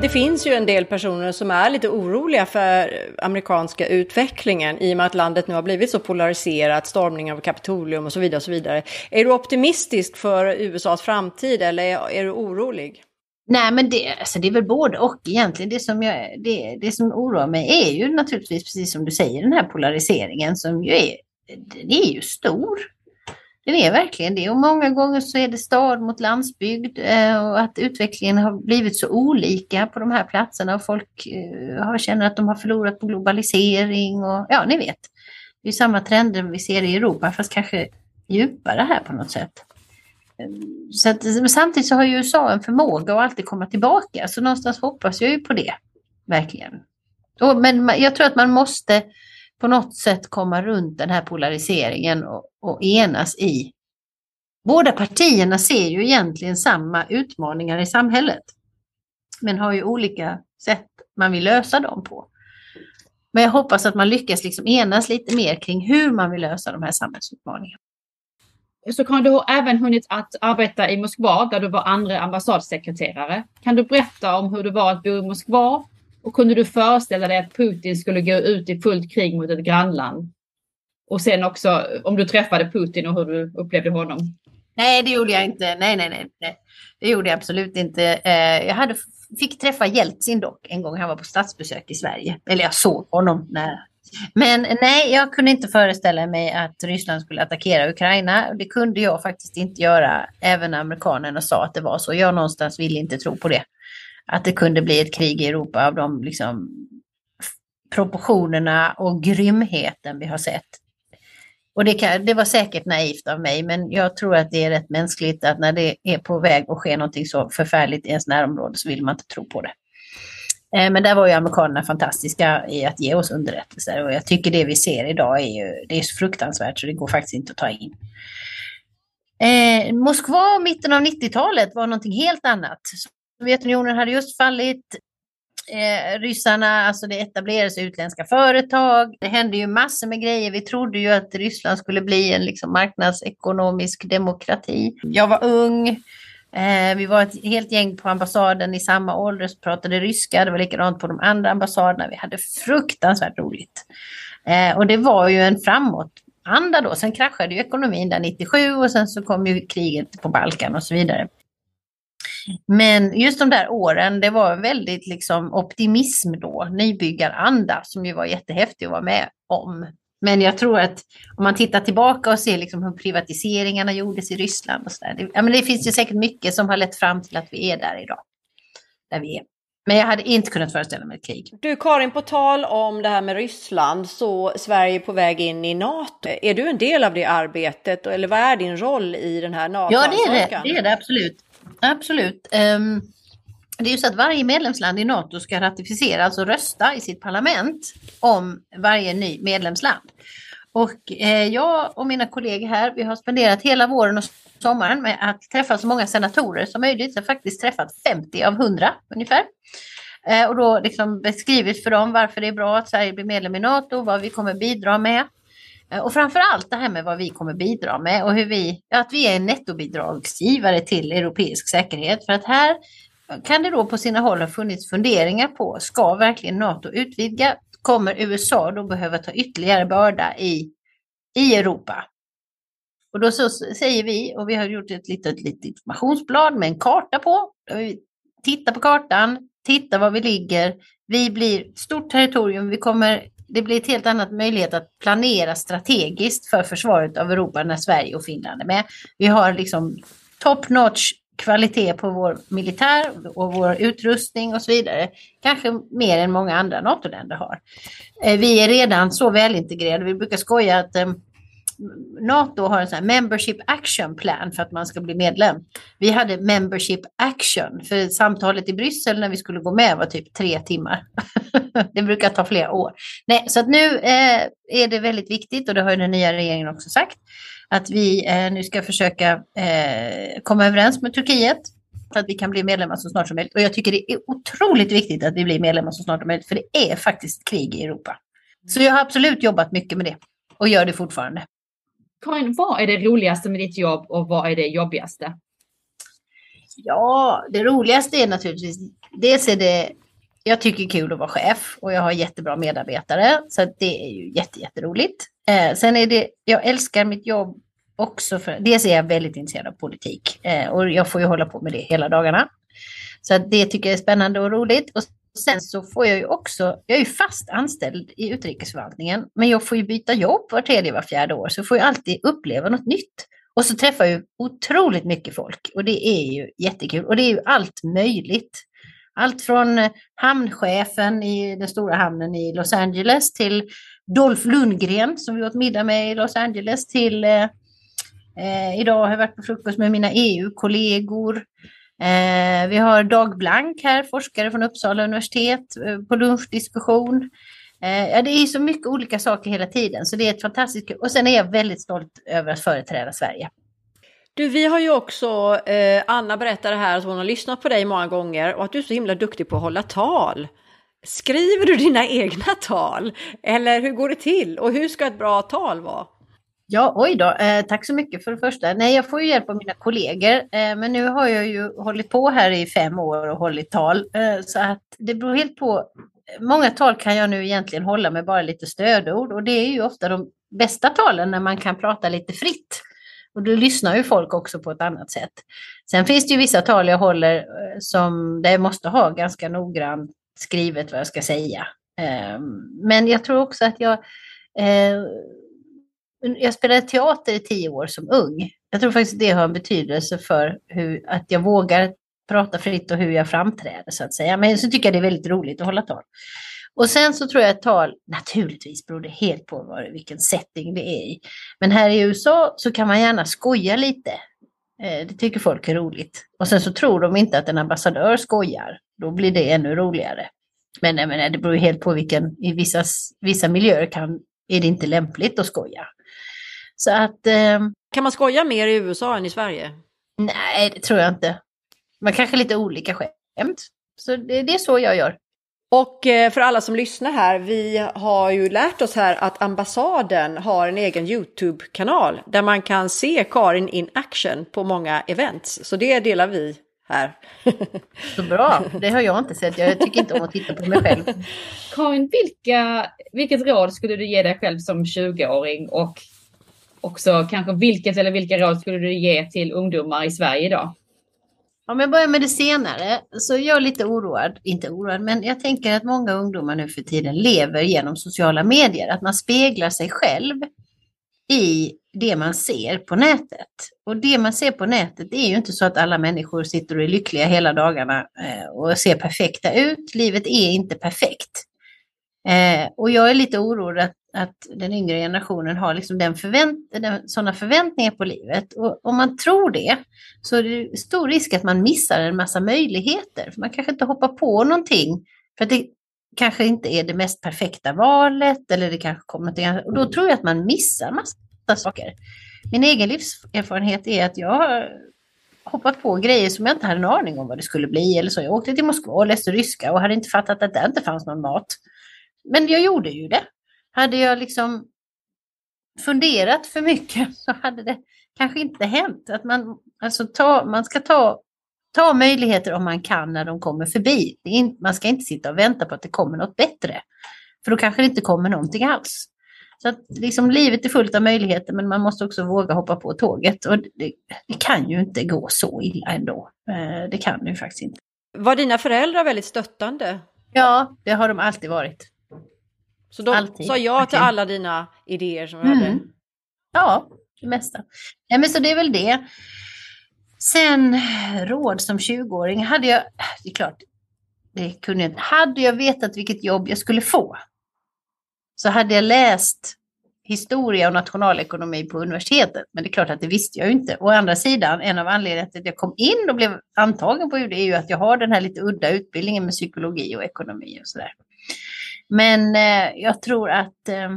Det finns ju en del personer som är lite oroliga för amerikanska utvecklingen i och med att landet nu har blivit så polariserat, stormning av Kapitolium och så vidare. Och så vidare. Är du optimistisk för USAs framtid eller är du orolig? Nej, men det, alltså det är väl både och egentligen. Det som, jag, det, det som oroar mig är ju naturligtvis, precis som du säger, den här polariseringen som ju är, den är ju stor. Den är verkligen det och många gånger så är det stad mot landsbygd eh, och att utvecklingen har blivit så olika på de här platserna och folk eh, har känner att de har förlorat på globalisering och ja, ni vet. Det är samma trender vi ser i Europa fast kanske djupare här på något sätt. Eh, så att, samtidigt så har ju USA en förmåga att alltid komma tillbaka så någonstans hoppas jag ju på det. Verkligen. Och, men jag tror att man måste på något sätt komma runt den här polariseringen och, och enas i. Båda partierna ser ju egentligen samma utmaningar i samhället. Men har ju olika sätt man vill lösa dem på. Men jag hoppas att man lyckas liksom enas lite mer kring hur man vill lösa de här samhällsutmaningarna. Så kan du även hunnit att arbeta i Moskva där du var andra ambassadsekreterare. Kan du berätta om hur det var att bo i Moskva och kunde du föreställa dig att Putin skulle gå ut i fullt krig mot ett grannland? Och sen också om du träffade Putin och hur du upplevde honom? Nej, det gjorde jag inte. Nej, nej, nej. nej. Det gjorde jag absolut inte. Eh, jag hade, fick träffa Jeltsin dock en gång han var på statsbesök i Sverige. Eller jag såg honom när men nej, jag kunde inte föreställa mig att Ryssland skulle attackera Ukraina. Det kunde jag faktiskt inte göra, även när amerikanerna sa att det var så. Jag någonstans ville inte tro på det att det kunde bli ett krig i Europa av de liksom, proportionerna och grymheten vi har sett. Och det, kan, det, var säkert naivt av mig, men jag tror att det är rätt mänskligt att när det är på väg att ske någonting så förfärligt i ens närområde så vill man inte tro på det. Eh, men där var ju amerikanerna fantastiska i att ge oss underrättelser och jag tycker det vi ser idag är ju det är så fruktansvärt så det går faktiskt inte att ta in. Eh, Moskva mitten av 90-talet var någonting helt annat. Sovjetunionen hade just fallit. Eh, ryssarna, alltså det etablerades utländska företag. Det hände ju massor med grejer. Vi trodde ju att Ryssland skulle bli en liksom, marknadsekonomisk demokrati. Jag var ung. Eh, vi var ett helt gäng på ambassaden i samma ålder som pratade ryska. Det var likadant på de andra ambassaderna. Vi hade fruktansvärt roligt. Eh, och det var ju en framåtanda då. Sen kraschade ju ekonomin där 97 och sen så kom ju kriget på Balkan och så vidare. Men just de där åren, det var väldigt liksom optimism då, nybyggaranda som ju var jättehäftig att vara med om. Men jag tror att om man tittar tillbaka och ser liksom hur privatiseringarna gjordes i Ryssland och så där, det, ja, men det finns ju säkert mycket som har lett fram till att vi är där idag. Där vi är. Men jag hade inte kunnat föreställa mig ett krig. Du Karin, på tal om det här med Ryssland så Sverige är på väg in i NATO. Är du en del av det arbetet eller vad är din roll i den här NATO? Ja, det är det. Det är det absolut. Absolut. Um, det är ju så att varje medlemsland i NATO ska ratificera, alltså rösta i sitt parlament om varje ny medlemsland. Och eh, jag och mina kollegor här, vi har spenderat hela våren och sommaren med att träffa så många senatorer som möjligt. Jag har faktiskt träffat 50 av 100 ungefär. Eh, och då liksom beskrivit för dem varför det är bra att Sverige blir medlem i NATO, vad vi kommer bidra med. Eh, och framför allt det här med vad vi kommer bidra med och hur vi, att vi är en nettobidragsgivare till europeisk säkerhet. För att här kan det då på sina håll ha funnits funderingar på, ska verkligen NATO utvidga? Kommer USA då behöva ta ytterligare börda i, i Europa? Och då så säger vi, och vi har gjort ett litet, litet informationsblad med en karta på. Vi tittar på kartan, tittar var vi ligger. Vi blir stort territorium, vi kommer, det blir ett helt annat möjlighet att planera strategiskt för försvaret av Europa när Sverige och Finland är med. Vi har liksom top notch kvalitet på vår militär och vår utrustning och så vidare. Kanske mer än många andra NATO-länder har. Eh, vi är redan så välintegrerade. Vi brukar skoja att eh, NATO har en sån här membership action plan för att man ska bli medlem. Vi hade membership action för samtalet i Bryssel när vi skulle gå med var typ tre timmar. *laughs* det brukar ta flera år. Nej, så att nu eh, är det väldigt viktigt och det har ju den nya regeringen också sagt att vi eh, nu ska försöka eh, komma överens med Turkiet så att vi kan bli medlemmar så snart som möjligt. Och jag tycker det är otroligt viktigt att vi blir medlemmar så snart som möjligt för det är faktiskt krig i Europa. Så jag har absolut jobbat mycket med det och gör det fortfarande. Karin, vad är det roligaste med ditt jobb och vad är det jobbigaste? Ja, det roligaste är naturligtvis, dels är det, jag tycker det är kul att vara chef och jag har jättebra medarbetare, så det är ju jätte, jätteroligt. Eh, sen är det, jag älskar mitt jobb också för, dels är jag väldigt intresserad av politik eh, och jag får ju hålla på med det hela dagarna. Så det tycker jag är spännande och roligt. Och sen så får jag ju också, jag är ju fast anställd i utrikesförvaltningen, men jag får ju byta jobb var tredje, var fjärde år, så får jag alltid uppleva något nytt. Och så träffar jag ju otroligt mycket folk och det är ju jättekul. Och det är ju allt möjligt. Allt från eh, hamnchefen i den stora hamnen i Los Angeles till Dolph Lundgren som vi åt middag med i Los Angeles till eh, eh idag har jag varit på frukost med mina EU-kollegor. Eh, vi har Dag Blank här, forskare från Uppsala universitet, eh, på lunchdiskussion. Eh, ja, det är så mycket olika saker hela tiden, så det är ett fantastiskt Och sen är jag väldigt stolt över att företräda Sverige. Du, vi har ju också, eh, Anna berättade här att hon har lyssnat på dig många gånger och att du är så himla duktig på att hålla tal. Skriver du dina egna tal? Eller hur går det till? Och hur ska ett bra tal vara? Ja, oj då. Eh, tack så mycket för det första. Nej, jag får ju hjälp av mina kollegor, eh, men nu har jag ju hållit på här i fem år och hållit tal, eh, så att det beror helt på. Många tal kan jag nu egentligen hålla med bara lite stödord och det är ju ofta de bästa talen när man kan prata lite fritt. Och då lyssnar ju folk också på ett annat sätt. Sen finns det ju vissa tal jag håller eh, som där jag måste ha ganska noggrant skrivet vad jag ska säga. Eh, men jag tror också att jag eh, jag spelade teater i tio år som ung. Jag tror faktiskt det har en betydelse för hur, att jag vågar prata fritt och hur jag framträder så att säga. Men så tycker jag det är väldigt roligt att hålla tal. Och sen så tror jag att tal, naturligtvis beror det helt på var, vilken setting det är i. Men här i USA så kan man gärna skoja lite. Eh, det tycker folk är roligt. Och sen så tror de inte att en ambassadör skojar. Då blir det ännu roligare. Men jag menar, det beror helt på vilken, i vissa, vissa miljöer kan, är det inte lämpligt att skoja. Så att... Eh, kan man skoja mer i USA än i Sverige? Nej, det tror jag inte. Man kanske lite olika skämt. Så det, det är så jag gör. Och eh, för alla som lyssnar här, vi har ju lärt oss här att ambassaden har en egen YouTube-kanal där man kan se Karin in action på många events. Så det delar vi här. *laughs* Så bra, det har jag inte sett. Jag tycker inte om att titta på mig själv. *laughs* Karin, vilka, vilket råd skulle du ge dig själv som 20-åring och också kanske vilket eller vilka råd skulle du ge till ungdomar i Sverige idag? Om jag börjar med det senare så är jag lite oroad, inte oroad, men jag tänker att många ungdomar nu för tiden lever genom sociala medier, att man speglar sig själv i det man ser på nätet. Och det man ser på nätet är ju inte så att alla människor sitter och är lyckliga hela dagarna eh, och ser perfekta ut. Livet är inte perfekt. Eh, och jag är lite orolig att att den yngre generationen har liksom den förvänt den, sådana förväntningar på livet. Och om man tror det så är det stor risk att man missar en massa möjligheter. För man kanske inte hoppar på någonting för att det kanske inte är det mest perfekta valet eller det kanske kommer till... Och då tror jag att man missar massa saker. Min egen livserfarenhet är att jag har hoppat på grejer som jag inte hade en aning om vad det skulle bli. Eller så. Jag åkte till Moskva och läste ryska och hade inte fattat att det inte fanns någon mat. Men jag gjorde ju det. Hade jag liksom funderat för mycket så hade det kanske inte hänt. Att man, alltså ta, man ska ta, ta möjligheter om man kan när de kommer förbi. In, man ska inte sitta och vänta på att det kommer något bättre. För då kanske det inte kommer någonting alls. Så att liksom, livet är fullt av möjligheter men man måste också våga hoppa på tåget. Och det, det kan ju inte gå så illa ändå. Eh, det kan det ju faktiskt inte. Var dina föräldrar väldigt stöttande? Ja, det har de alltid varit. Så de Alltid. sa ja till alla dina idéer som du mm. hade? Ja, det mesta. Ja, men så det är väl det. Sen råd som 20-åring hade jag, det är klart, det kunde jag Hade jag vetat vilket jobb jag skulle få så hade jag läst historia och nationalekonomi på universitetet. Men det är klart att det visste jag ju inte. Å andra sidan, en av anledningarna till att jag kom in och blev antagen på UD är ju att jag har den här lite udda utbildningen med psykologi och ekonomi och sådär. Men eh, jag tror att eh,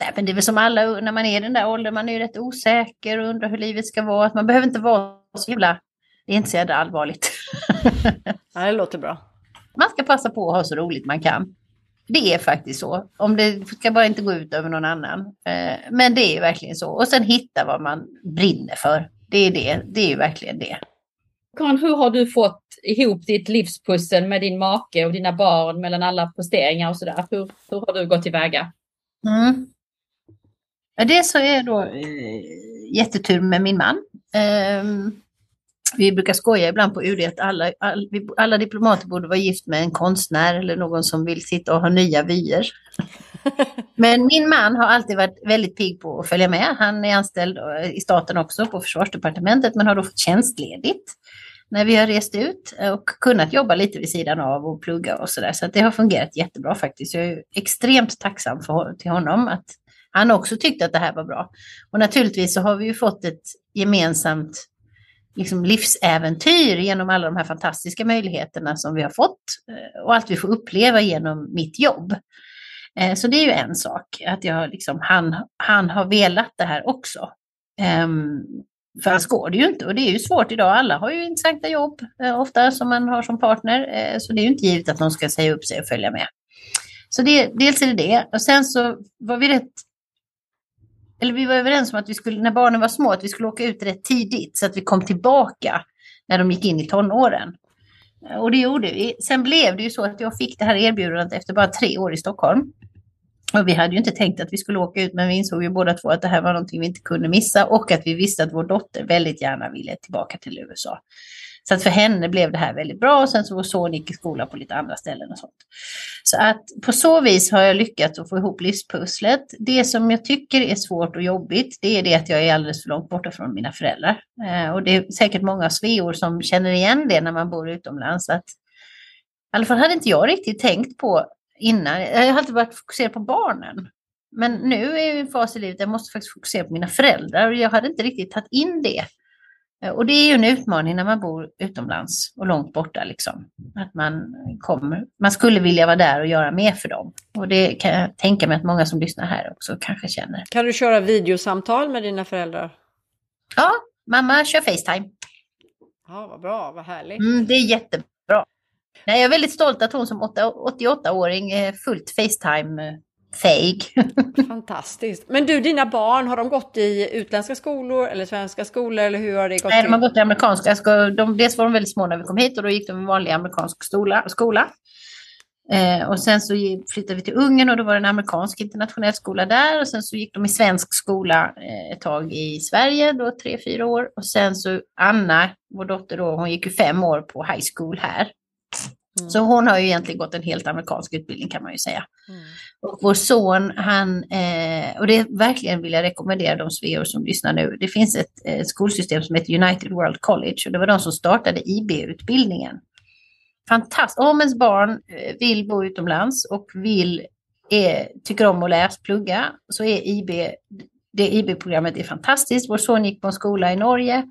nej, men det är väl som alla när man är i den där åldern, man är ju rätt osäker och undrar hur livet ska vara. Att man behöver inte vara så himla, det är inte så jävla allvarligt. *laughs* ja, det låter bra. Man ska passa på att ha så roligt man kan. Det är faktiskt så. Om det ska bara inte gå ut över någon annan. Eh, men det är verkligen så. Och sen hitta vad man brinner för. Det är det. Det är ju verkligen det. Karin, hur har du fått ihop ditt livspussel med din make och dina barn mellan alla posteringar och sådär? Hur, hur har du gått tillväga? Mm. Ja, det så är då eh, jättetur med min man. Eh, vi brukar skoja ibland på UD att alla, all, alla diplomater borde vara gift med en konstnär eller någon som vill sitta och ha nya vyer. *laughs* Men min man har alltid varit väldigt pigg på att följa med. Han är anställd eh, i staten också på försvarsdepartementet men har då fått tjänstledigt när vi har rest ut och kunnat jobba lite vid sidan av och plugga och sådär. Så, så det har fungerat jättebra faktiskt. Jag är extremt tacksam för, till honom att han också tyckte att det här var bra. Och naturligtvis så har vi ju fått ett gemensamt liksom livsäventyr genom alla de här fantastiska möjligheterna som vi har fått eh, och allt vi får uppleva genom mitt jobb. Eh, så det är ju en sak, att jag liksom, han, han har velat det här också. Ehm, för annars går det ju inte och det är ju svårt idag. Alla har ju intressanta jobb eh, ofta som man har som partner. Så det är ju inte givet att någon ska säga upp sig och följa med. Så det, dels är det det. Och sen så var vi rätt eller vi var överens om att vi skulle, när barnen var små, att vi skulle åka ut rätt tidigt så att vi kom tillbaka när de gick in i tonåren. Och det gjorde vi. Sen blev det ju så att jag fick det här erbjudandet efter bara tre år i Stockholm. Och vi hade ju inte tänkt att vi skulle åka ut, men vi insåg ju båda två att det här var någonting vi inte kunde missa och att vi visste att vår dotter väldigt gärna ville tillbaka till USA. Så att för henne blev det här väldigt bra och sen så vår son gick i skola på lite andra ställen och sånt. Så att på så vis har jag lyckats att få ihop livspusslet. Det som jag tycker är svårt och jobbigt, det är det att jag är alldeles för långt borta från mina föräldrar. Eh, och det är säkert många sveor som känner igen det när man bor utomlands. Att, I alla fall hade inte jag riktigt tänkt på innan. Jag har alltid varit fokuserad på barnen. Men nu är jag i en fas i livet där jag måste faktiskt fokusera på mina föräldrar och jag hade inte riktigt tagit in det och det är ju en utmaning när man bor utomlands och långt borta. Liksom. Att man, kommer, man skulle vilja vara där och göra mer för dem. Och det kan jag tänka mig att många som lyssnar här också kanske känner. Kan du köra videosamtal med dina föräldrar? Ja, mamma kör Facetime. Ja, vad bra, vad härligt. Mm, det är jättebra. jag är väldigt stolt att hon som 88-åring är fullt Facetime fake. *laughs* Fantastiskt. Men du, dina barn, har de gått i utländska skolor eller svenska skolor? Eller hur har det gått Nej, de har gått i amerikanska. De, dels var de väldigt små när vi kom hit och då gick de i vanlig amerikansk skola. skola. Eh, och sen så flyttade vi till Ungern och då var det en amerikansk internationell skola där. Och sen så gick de i svensk skola eh, ett tag i Sverige, då tre, fyra år. Och sen så Anna, vår dotter då, hon gick ju fem år på high school här. Mm. Så hon har ju egentligen gått en helt amerikansk utbildning kan man ju säga. Mm. Och vår son, han, eh, och det verkligen vill jag rekommendera de sveor som lyssnar nu. Det finns ett eh, skolsystem som heter United World College och det var de som startade IB-utbildningen. Fantastiskt. Om ens barn eh, vill bo utomlands och vill, är, tycker om att läsa, plugga, så är IB, det IB-programmet är fantastiskt. Vår son gick på en skola i Norge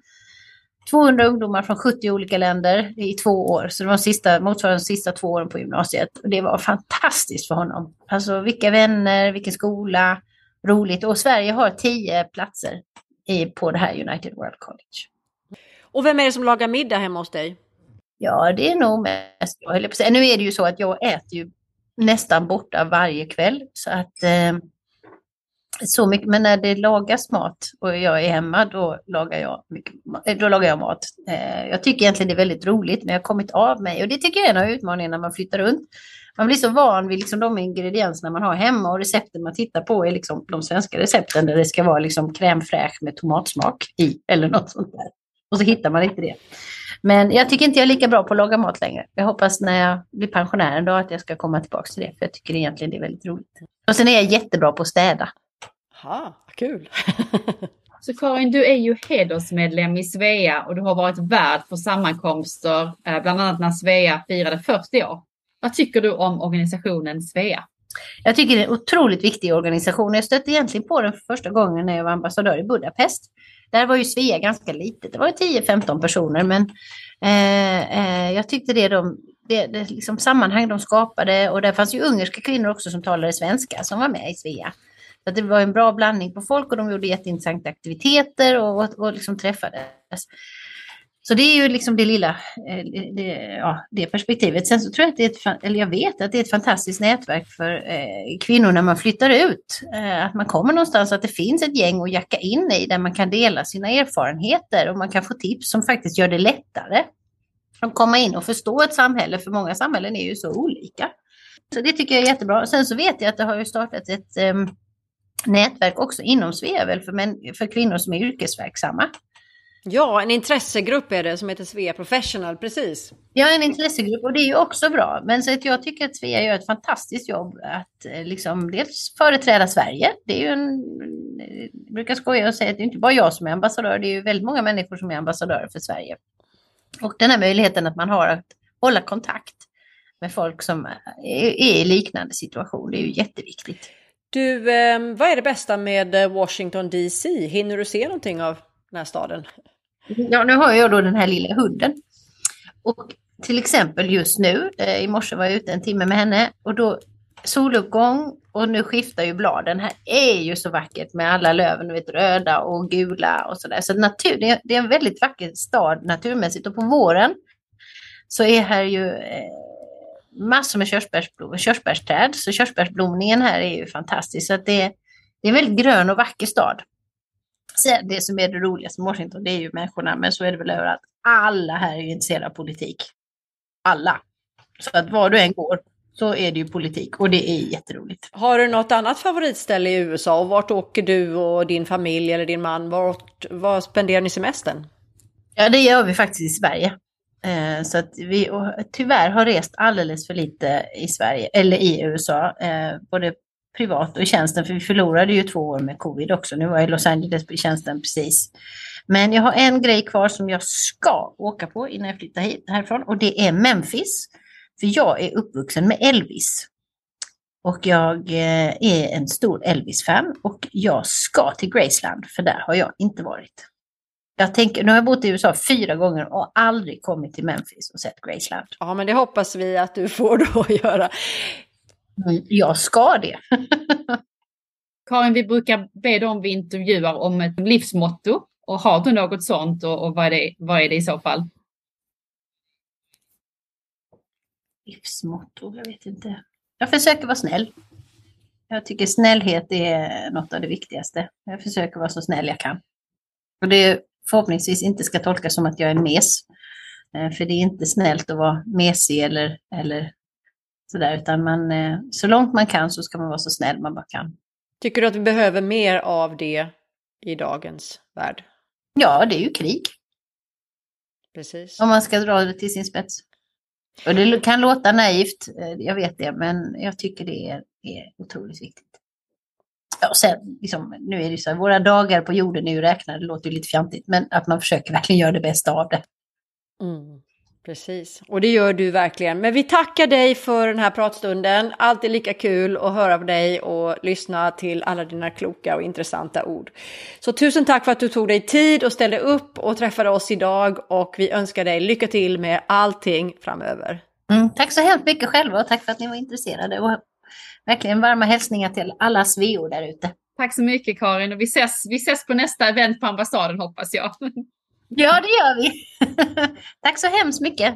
200 ungdomar från 70 olika länder i två år. Så det var sista, motsvarande de sista två åren på gymnasiet. Och det var fantastiskt för honom. Alltså vilka vänner, vilken skola, roligt. Och Sverige har tio platser i, på det här United World College. Och vem är det som lagar middag hemma hos dig? Ja, det är nog mest jag. Nu är det ju så att jag äter ju nästan borta varje kväll. Så att eh, så mycket, men när det lagas mat och jag är hemma, då lagar jag, mycket, eh, då lagar jag mat. Eh, jag tycker egentligen det är väldigt roligt, men jag har kommit av mig. Och det tycker jag är en av utmaningarna när man flyttar runt. Man blir så van vid liksom de ingredienserna man har hemma och recepten man tittar på är liksom de svenska recepten där det ska vara liksom crème fraîche med tomatsmak i eller något sånt där. Och så hittar man inte det. Men jag tycker inte jag är lika bra på att laga mat längre. Jag hoppas när jag blir pensionär en dag att jag ska komma tillbaka till det, för jag tycker egentligen det är väldigt roligt. Och sen är jag jättebra på att städa. Aha, kul! *laughs* Så Karin, du är ju hedersmedlem i Svea och du har varit värd för sammankomster, eh, bland annat när Svea firade 40 år. Vad tycker du om organisationen Svea? Jag tycker det är en otroligt viktig organisation. Jag stötte egentligen på den för första gången när jag var ambassadör i Budapest. Där var ju Svea ganska litet, det var 10-15 personer, men eh, eh, jag tyckte det de, det, det liksom sammanhang de skapade och där fanns ju ungerska kvinnor också som talade svenska som var med i Svea. Så det var en bra blandning på folk och de gjorde jätteintressanta aktiviteter och, och, och liksom träffades. Så det är ju liksom det lilla, eh, det, ja, det perspektivet. Sen så tror jag att det är ett, eller jag vet att det är ett fantastiskt nätverk för eh, kvinnor när man flyttar ut. Eh, att man kommer någonstans, att det finns ett gäng att jacka in i där man kan dela sina erfarenheter och man kan få tips som faktiskt gör det lättare att komma in och förstå ett samhälle, för många samhällen är ju så olika. Så det tycker jag är jättebra. Sen så vet jag att det har ju startat ett eh, nätverk också inom Svevel för, män, för kvinnor som är yrkesverksamma. Ja, en intressegrupp är det som heter Svea Professional, precis. Ja, en intressegrupp och det är ju också bra. Men så att jag tycker att Svea gör ett fantastiskt jobb att eh, liksom dels företräda Sverige. Det är ju en, jag brukar skoja och säga att det är inte bara jag som är ambassadör, det är ju väldigt många människor som är ambassadörer för Sverige. Och den här möjligheten att man har att hålla kontakt med folk som är i liknande situation, det är ju jätteviktigt. Du, eh, vad är det bästa med eh, Washington DC? Hinner du se någonting av den här staden? Ja, nu har jag då den här lilla hunden. Och till exempel just nu, eh, i morse var jag ute en timme med henne och då soluppgång och nu skiftar ju bladen. Här är ju så vackert med alla löven, vet, röda och gula och sådär. Så natur, det, är, det är en väldigt vacker stad naturmässigt och på våren så är här ju eh, massor med körsbärsblom, körsbärsträd. Så körsbärsblomningen här är ju fantastisk. Så det, det är en väldigt grön och vacker stad det som är det roligaste med Washington, det är ju människorna, men så är det väl överallt. Alla här är ju intresserade av politik. Alla. Så att var du än går så är det ju politik och det är jätteroligt. Har du något annat favoritställe i USA och vart åker du och din familj eller din man? Vart, var spenderar ni semestern? Ja, det gör vi faktiskt i Sverige. Eh, så att vi tyvärr har rest alldeles för lite i Sverige, eller i USA, eh, både privat och i tjänsten, för vi förlorade ju två år med covid också. Nu var jag i Los Angeles i tjänsten precis. Men jag har en grej kvar som jag ska åka på innan jag flyttar hit, härifrån och det är Memphis. För jag är uppvuxen med Elvis. Och jag eh, är en stor Elvis-fan och jag ska till Graceland, för där har jag inte varit. Jag tänker, nu har jag bott i USA fyra gånger och aldrig kommit till Memphis och sett Graceland. Ja, men det hoppas vi att du får då *laughs* göra. Mm, jag ska det. *laughs* Karin, vi brukar be dem vi intervjuar om ett livsmotto. Och har du något sånt och, och vad, är det, vad är det i så fall? Livsmotto, jag vet inte. Jag försöker vara snäll. Jag tycker snällhet är något av det viktigaste. Jag försöker vara så snäll jag kan. Och det förhoppningsvis inte ska tolkas som att jag är mes. Eh, för det är inte snällt att vara mesig eller, eller sådär, utan man, eh, så långt man kan så ska man vara så snäll man bara kan. Tycker du att vi behöver mer av det i dagens värld? Ja, det är ju krig. Precis. Om man ska dra det till sin spets. Och det kan låta naivt, eh, jag vet det, men jag tycker det är, är otroligt viktigt. Ja, och sen, liksom, nu är det så här, våra dagar på jorden är ju räknade, det låter ju lite fjantigt, men att man försöker verkligen göra det bästa av det. Mm. Precis, och det gör du verkligen. Men vi tackar dig för den här pratstunden. Alltid lika kul att höra på dig och lyssna till alla dina kloka och intressanta ord. Så tusen tack för att du tog dig tid och ställde upp och träffade oss idag och vi önskar dig lycka till med allting framöver. Mm, tack så hemskt mycket själva och tack för att ni var intresserade och verkligen varma hälsningar till alla sveor där ute. Tack så mycket Karin och vi ses, vi ses på nästa event på ambassaden hoppas jag. Ja, det gör vi. *laughs* Tack så hemskt mycket.